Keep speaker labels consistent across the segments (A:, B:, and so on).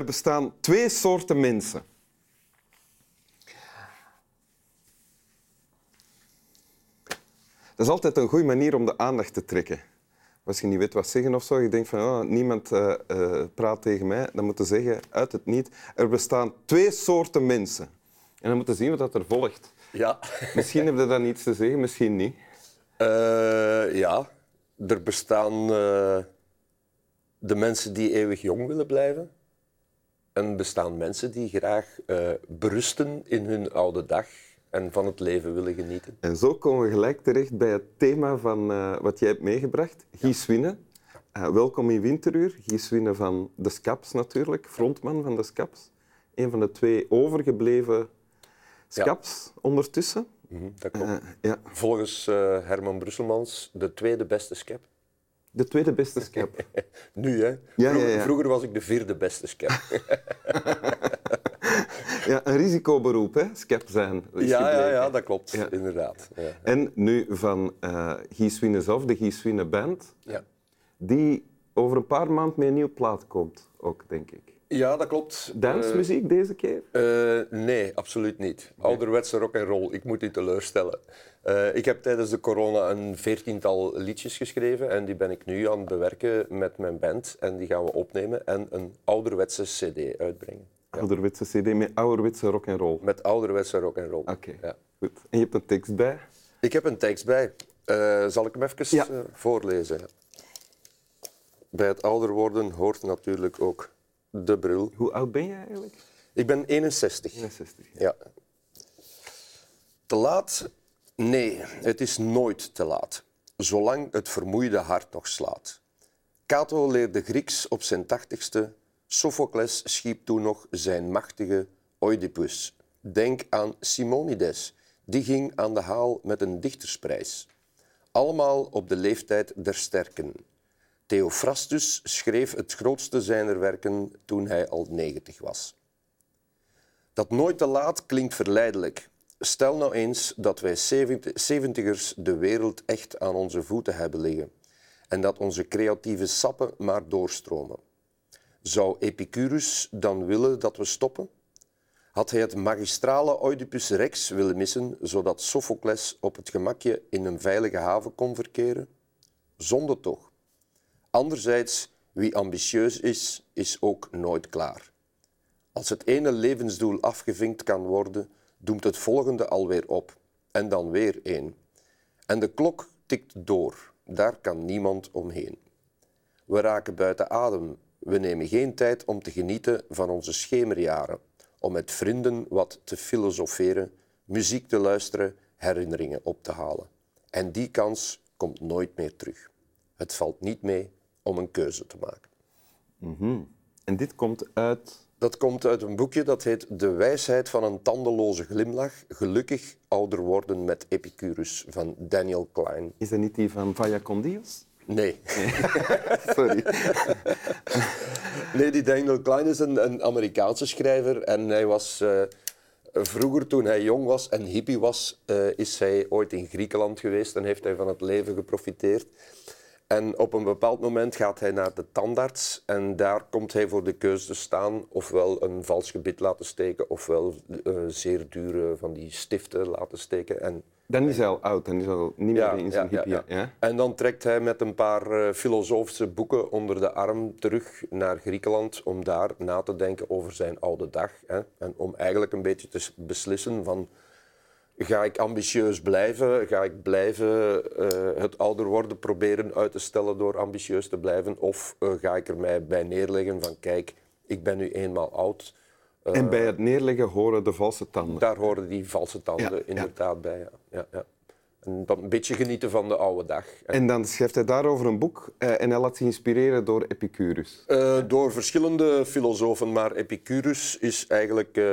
A: Er bestaan twee soorten mensen. Dat is altijd een goede manier om de aandacht te trekken. Als je niet weet wat zeggen of zo, je denkt van oh, niemand uh, uh, praat tegen mij, dan moet je zeggen uit het niet. Er bestaan twee soorten mensen. En dan moeten zien wat er volgt.
B: Ja.
A: Misschien heb je dan iets te zeggen, misschien niet.
B: Uh, ja, er bestaan de mensen die eeuwig jong willen blijven. En bestaan mensen die graag berusten in hun oude dag en van het leven willen genieten.
A: En zo komen we gelijk terecht bij het thema van uh, wat jij hebt meegebracht, Gies Winnen. Uh, welkom in Winteruur. Gies Winnen van de Skaps natuurlijk, frontman van de Skaps. Een van de twee overgebleven Skaps ja. ondertussen.
B: Mm -hmm, dat klopt. Uh, ja. Volgens Herman Brusselmans de tweede beste skep.
A: De tweede beste skep.
B: nu, hè?
A: Ja,
B: vroeger,
A: ja, ja.
B: vroeger was ik de vierde beste skep.
A: ja, een risicoberoep, hè? Skep zijn.
B: Ja, ja, ja, dat klopt, inderdaad. Ja.
A: En nu van uh, Gies of, de Gies Band,
B: ja.
A: die over een paar maanden met een nieuwe plaat komt, ook, denk ik.
B: Ja, dat klopt.
A: Dansmuziek uh, deze keer?
B: Uh, nee, absoluut niet. Ouderwetse rock en roll. Ik moet u teleurstellen. Uh, ik heb tijdens de corona een veertiental liedjes geschreven en die ben ik nu aan het bewerken met mijn band en die gaan we opnemen en een ouderwetse cd uitbrengen.
A: Ja. Ouderwetse cd met ouderwetse rock en roll.
B: Met ouderwetse rock en roll.
A: Oké, okay. ja. goed. En je hebt een tekst bij?
B: Ik heb een tekst bij. zal ik hem even ja. voorlezen? Bij het ouder worden hoort natuurlijk ook de bril.
A: Hoe oud ben je eigenlijk?
B: Ik ben 61.
A: 61
B: ja. ja. Te laat? Nee, het is nooit te laat. Zolang het vermoeide hart nog slaat. Cato leerde Grieks op zijn tachtigste. Sophocles schiep toen nog zijn machtige Oedipus. Denk aan Simonides. Die ging aan de haal met een dichtersprijs. Allemaal op de leeftijd der sterken. Theophrastus schreef het grootste zijner werken toen hij al 90 was. Dat nooit te laat klinkt verleidelijk. Stel nou eens dat wij zeventigers de wereld echt aan onze voeten hebben liggen en dat onze creatieve sappen maar doorstromen. Zou Epicurus dan willen dat we stoppen? Had hij het magistrale Oedipus Rex willen missen, zodat Sophocles op het gemakje in een veilige haven kon verkeren? Zonde toch. Anderzijds, wie ambitieus is, is ook nooit klaar. Als het ene levensdoel afgevinkt kan worden, doemt het volgende alweer op. En dan weer één. En de klok tikt door. Daar kan niemand omheen. We raken buiten adem. We nemen geen tijd om te genieten van onze schemerjaren. Om met vrienden wat te filosoferen, muziek te luisteren, herinneringen op te halen. En die kans komt nooit meer terug. Het valt niet mee om een keuze te maken.
A: Mm -hmm. En dit komt uit?
B: Dat komt uit een boekje dat heet De wijsheid van een tandeloze glimlach. Gelukkig ouder worden met Epicurus van Daniel Klein.
A: Is dat niet die van Vaya Condios?
B: Nee.
A: nee. Sorry.
B: nee, die Daniel Klein is een, een Amerikaanse schrijver en hij was... Uh, Vroeger, toen hij jong was en hippie was, uh, is hij ooit in Griekenland geweest en heeft hij van het leven geprofiteerd. En op een bepaald moment gaat hij naar de tandarts en daar komt hij voor de keuze te staan ofwel een vals gebit laten steken ofwel uh, zeer dure van die stiften laten steken. En
A: dan is hij al oud, dan is hij al niet meer in zijn ja, hippie. Ja,
B: ja. En dan trekt hij met een paar uh, filosofische boeken onder de arm terug naar Griekenland om daar na te denken over zijn oude dag. Hè, en om eigenlijk een beetje te beslissen van Ga ik ambitieus blijven? Ga ik blijven uh, het ouder worden proberen uit te stellen door ambitieus te blijven? Of uh, ga ik er mij bij neerleggen van kijk, ik ben nu eenmaal oud.
A: Uh, en bij het neerleggen horen de valse tanden?
B: Daar horen die valse tanden ja, inderdaad ja. bij, ja. ja, ja. En dan een beetje genieten van de oude dag.
A: En dan schrijft hij daarover een boek uh, en hij laat zich inspireren door Epicurus.
B: Uh, door verschillende filosofen, maar Epicurus is eigenlijk uh,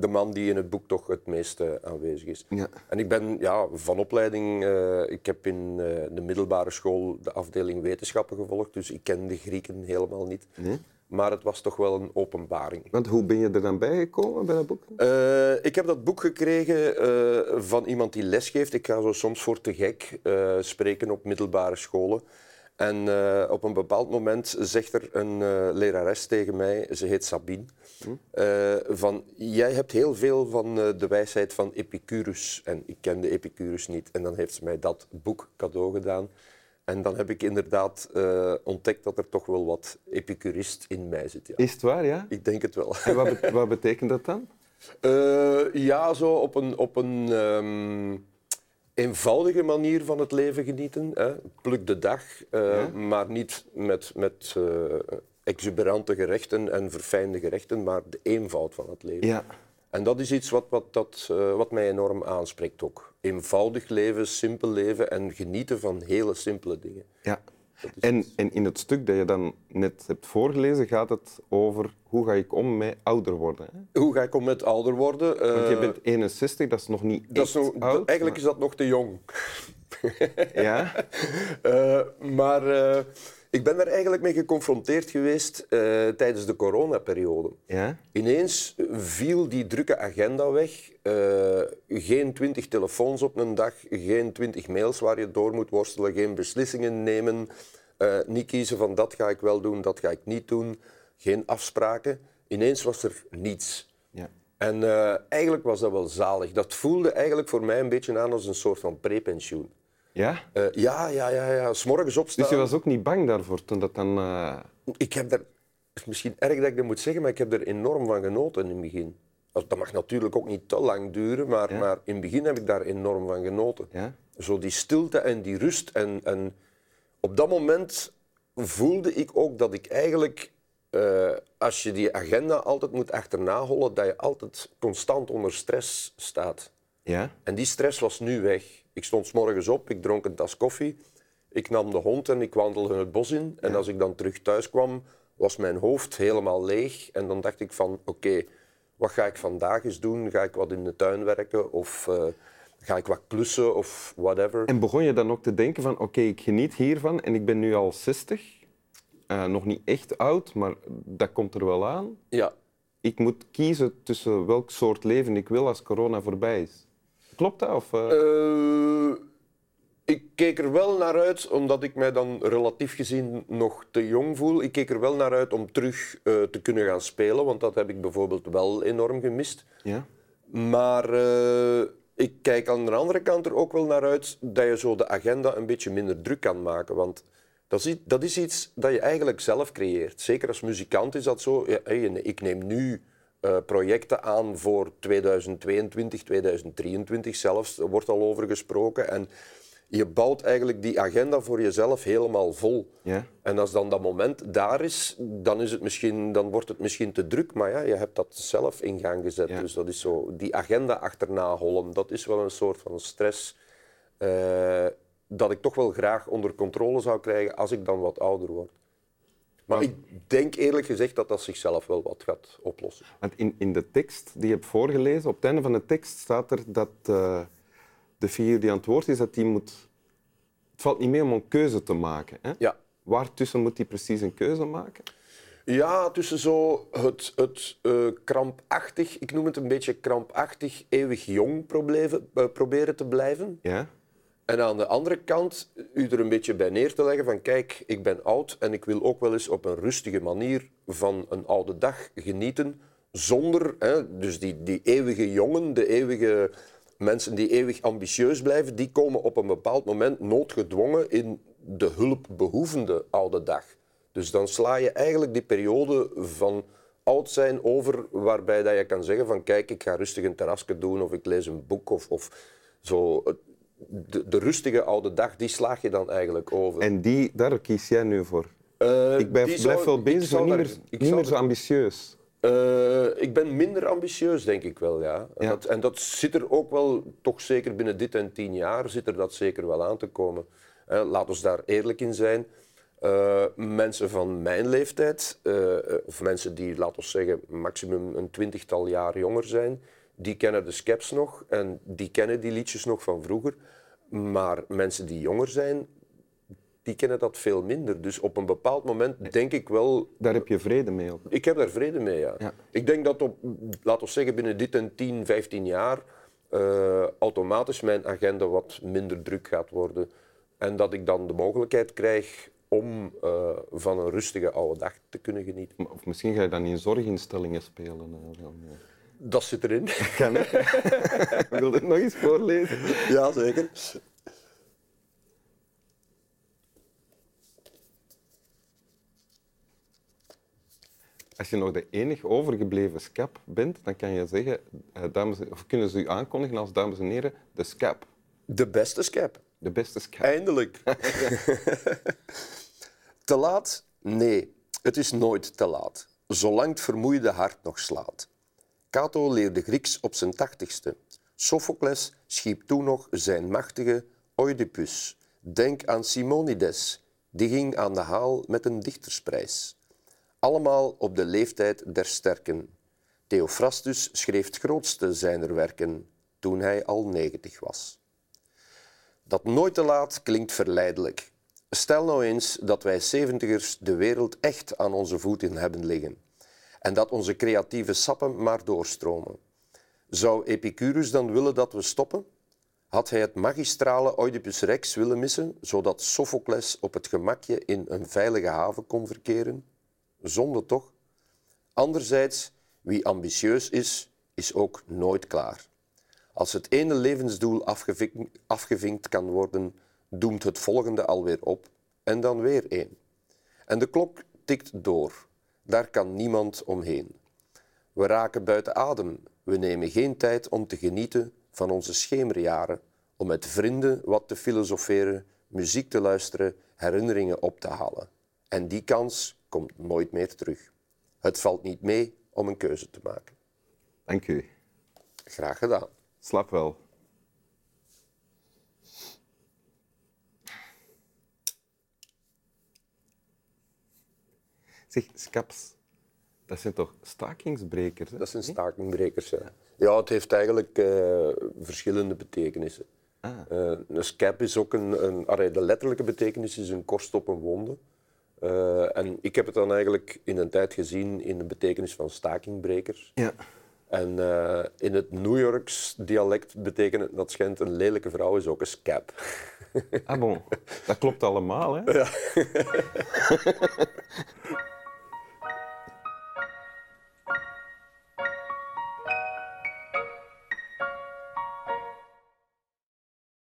B: de man die in het boek toch het meeste aanwezig is.
A: Ja.
B: En ik ben ja, van opleiding, ik heb in de middelbare school de afdeling wetenschappen gevolgd, dus ik ken de Grieken helemaal niet.
A: Nee?
B: Maar het was toch wel een openbaring.
A: Want hoe ben je er dan bij gekomen bij dat boek?
B: Uh, ik heb dat boek gekregen uh, van iemand die lesgeeft. Ik ga zo soms voor te gek uh, spreken op middelbare scholen. En eh, op een bepaald moment zegt er een eh, lerares tegen mij, ze heet Sabine, eh, van jij hebt heel veel van eh, de wijsheid van Epicurus. En ik kende Epicurus niet. En dan heeft ze mij dat boek cadeau gedaan. En dan heb ik inderdaad eh, ontdekt dat er toch wel wat epicurist in mij zit. Ja.
A: Is het waar, ja?
B: Ik denk het wel.
A: En wat, wat betekent dat dan?
B: Eh, ja, zo op een, op een ehm, eenvoudige manier van het leven genieten. Hè. Pluk de dag, eh,
A: Ja.
B: maar niet met, met exuberante gerechten en verfijnde gerechten, maar de eenvoud van het leven.
A: Ja.
B: En dat is iets wat, wat, dat, eh, wat mij enorm aanspreekt ook. Eenvoudig leven, simpel leven en genieten van hele simpele dingen.
A: ja. En, en in het stuk dat je dan net hebt voorgelezen, gaat het over hoe ga ik om met ouder worden. Hè?
B: Hoe ga ik om met ouder worden?
A: Want je
B: Eh,
A: bent 61, dat is nog niet
B: dat is nog,
A: oud.
B: eigenlijk is dat nog te jong.
A: Ja?
B: Eh, maar ik ben daar eigenlijk mee geconfronteerd geweest eh, tijdens de coronaperiode.
A: Ja?
B: Ineens viel die drukke agenda weg. Eh, geen twintig telefoons op een dag, geen twintig mails waar je door moet worstelen, geen beslissingen nemen. eh, niet kiezen van dat ga ik wel doen, dat ga ik niet doen. Geen afspraken. Ineens was er niets.
A: Ja.
B: En eigenlijk was dat wel zalig. Dat voelde eigenlijk voor mij een beetje aan als een soort van prepensioen.
A: Ja?
B: Eh, ja, ja, ja, ja. S morgens opstaan.
A: Dus je was ook niet bang daarvoor toen dat dan... eh,
B: Ik heb daar, het is misschien erg dat ik dat moet zeggen, maar ik heb er enorm van genoten in het begin. Dat mag natuurlijk ook niet te lang duren, maar,
A: Ja.
B: maar in het begin heb ik daar enorm van genoten.
A: Ja?
B: Zo die stilte en die rust. En, en op dat moment voelde ik ook dat ik eigenlijk, eh, als je die agenda altijd moet achterna hollen, dat je altijd constant onder stress staat.
A: Ja?
B: En die stress was nu weg. Ik stond 's morgens op, ik dronk een tas koffie, ik nam de hond en ik wandelde het bos in. En als ik dan terug thuis kwam, was mijn hoofd helemaal leeg. En dan dacht ik van, oké, wat ga ik vandaag eens doen? Ga ik wat in de tuin werken of eh, ga ik wat klussen of whatever?
A: En begon je dan ook te denken van, oké, ik geniet hiervan en ik ben nu al 60. Eh, nog niet echt oud, maar dat komt er wel aan.
B: Ja,
A: Ik moet kiezen tussen welk soort leven ik wil als corona voorbij is. Klopt dat? Of, eh?
B: Eh, ik keek er wel naar uit, omdat ik mij dan relatief gezien nog te jong voel. Ik keek er wel naar uit om terug eh, te kunnen gaan spelen, want dat heb ik bijvoorbeeld wel enorm gemist.
A: ja?
B: Maar ik kijk aan de andere kant er ook wel naar uit dat je zo de agenda een beetje minder druk kan maken. Want dat is, dat is iets dat je eigenlijk zelf creëert. Zeker als muzikant is dat zo. Ja, ik neem nu eh, projecten aan voor 2022, 2023 zelfs. Er wordt al over gesproken. En je bouwt eigenlijk die agenda voor jezelf helemaal vol.
A: Ja?
B: En als dan dat moment daar is, dan, is het misschien, dan wordt het misschien te druk. Maar ja, je hebt dat zelf in gang gezet.
A: Ja.
B: Dus dat is zo, die agenda achterna hollen, dat is wel een soort van stress eh, dat ik toch wel graag onder controle zou krijgen als ik dan wat ouder word. Maar ik denk eerlijk gezegd dat dat zichzelf wel wat gaat oplossen.
A: Want in, in de tekst die je hebt voorgelezen, op het einde van de tekst staat er dat eh, de figuur die aan het woord is, dat die moet... Het valt niet mee om een keuze te maken. Hè?
B: Ja.
A: Waartussen moet hij precies een keuze maken?
B: Ja, tussen zo het, het eh, krampachtig, ik noem het een beetje krampachtig, eeuwig jong probleven- eh, proberen te blijven.
A: Ja?
B: En aan de andere kant u er een beetje bij neer te leggen van kijk, ik ben oud en ik wil ook wel eens op een rustige manier van een oude dag genieten. Zonder, hè, dus die, die eeuwige jongen, de eeuwige mensen die eeuwig ambitieus blijven, die komen op een bepaald moment noodgedwongen in de hulpbehoevende oude dag. Dus dan sla je eigenlijk die periode van oud zijn over waarbij dat je kan zeggen van kijk, ik ga rustig een terrasje doen of ik lees een boek of, of zo. De, de rustige oude dag, die slaag je dan eigenlijk over.
A: En die, daar kies jij nu voor.
B: Eh,
A: ik
B: die
A: blijf
B: zou-
A: wel bezig, maar niet
B: daar-
A: meer,
B: ik
A: niet
B: zou
A: meer zo
B: daar-
A: ambitieus.
B: Eh, ik ben minder ambitieus, denk ik wel, ja.
A: Ja.
B: Dat, en dat zit er ook wel, toch zeker binnen dit en tien jaar, zit er dat zeker wel aan te komen. Eh, laat ons daar eerlijk in zijn. Mensen van mijn leeftijd, of mensen die, laten we zeggen, maximum een twintigtal jaar jonger zijn, die kennen de Skeps nog en die kennen die liedjes nog van vroeger. Maar mensen die jonger zijn, die kennen dat veel minder. Dus op een bepaald moment denk ik wel
A: Daar heb je vrede mee. Ook.
B: ik heb daar vrede mee, ja.
A: Ja.
B: Ik denk dat op, laten we zeggen, binnen dit en 10, 15 jaar eh, automatisch mijn agenda wat minder druk gaat worden. En dat ik dan de mogelijkheid krijg om eh, van een rustige oude dag te kunnen genieten.
A: Of misschien ga je dan in zorginstellingen spelen. dan, eh.
B: Dat zit erin.
A: Kan hè? Wil je het nog eens voorlezen?
B: ja, zeker.
A: Als je nog de enig overgebleven scap bent, dan kan je zeggen, eh, dames, of kunnen ze u aankondigen als dames en heren, de scap.
B: De beste scap.
A: De beste scap.
B: Eindelijk. te laat? Nee, het is nooit te laat. Zolang het vermoeide hart nog slaat. Cato leerde Grieks op zijn tachtigste. Sophocles schiep toen nog zijn machtige Oedipus. Denk aan Simonides, die ging aan de haal met een dichtersprijs. Allemaal op de leeftijd der sterken. Theophrastus schreef het grootste zijner werken toen hij al negentig was. Dat nooit te laat klinkt verleidelijk. Stel nou eens dat wij zeventigers de wereld echt aan onze voeten hebben liggen en dat onze creatieve sappen maar doorstromen. Zou Epicurus dan willen dat we stoppen? Had hij het magistrale Oedipus Rex willen missen, zodat Sophocles op het gemakje in een veilige haven kon verkeren? Zonde toch? Anderzijds, wie ambitieus is, is ook nooit klaar. Als het ene levensdoel afgevinkt, afgevinkt kan worden, doemt het volgende alweer op en dan weer één. En de klok tikt door. Daar kan niemand omheen. We raken buiten adem. We nemen geen tijd om te genieten van onze schemerjaren, om met vrienden wat te filosoferen, muziek te luisteren, herinneringen op te halen. En die kans komt nooit meer terug. Het valt niet mee om een keuze te maken.
A: Dank u.
B: Graag gedaan.
A: Slap wel. Zeg, scaps, dat zijn toch stakingsbrekers? Hè?
B: Dat zijn stakingbrekers. Ja. ja, het heeft eigenlijk eh, verschillende betekenissen.
A: Ah.
B: Eh, een scab is ook een, een de letterlijke betekenis is een korst op een wonde. Eh, en ik heb het dan eigenlijk in een tijd gezien in de betekenis van stakingbrekers.
A: Ja.
B: En in het New Yorks dialect betekent het dat schijnt een lelijke vrouw is ook een scab.
A: Ah bon, dat klopt allemaal, hè?
B: Ja.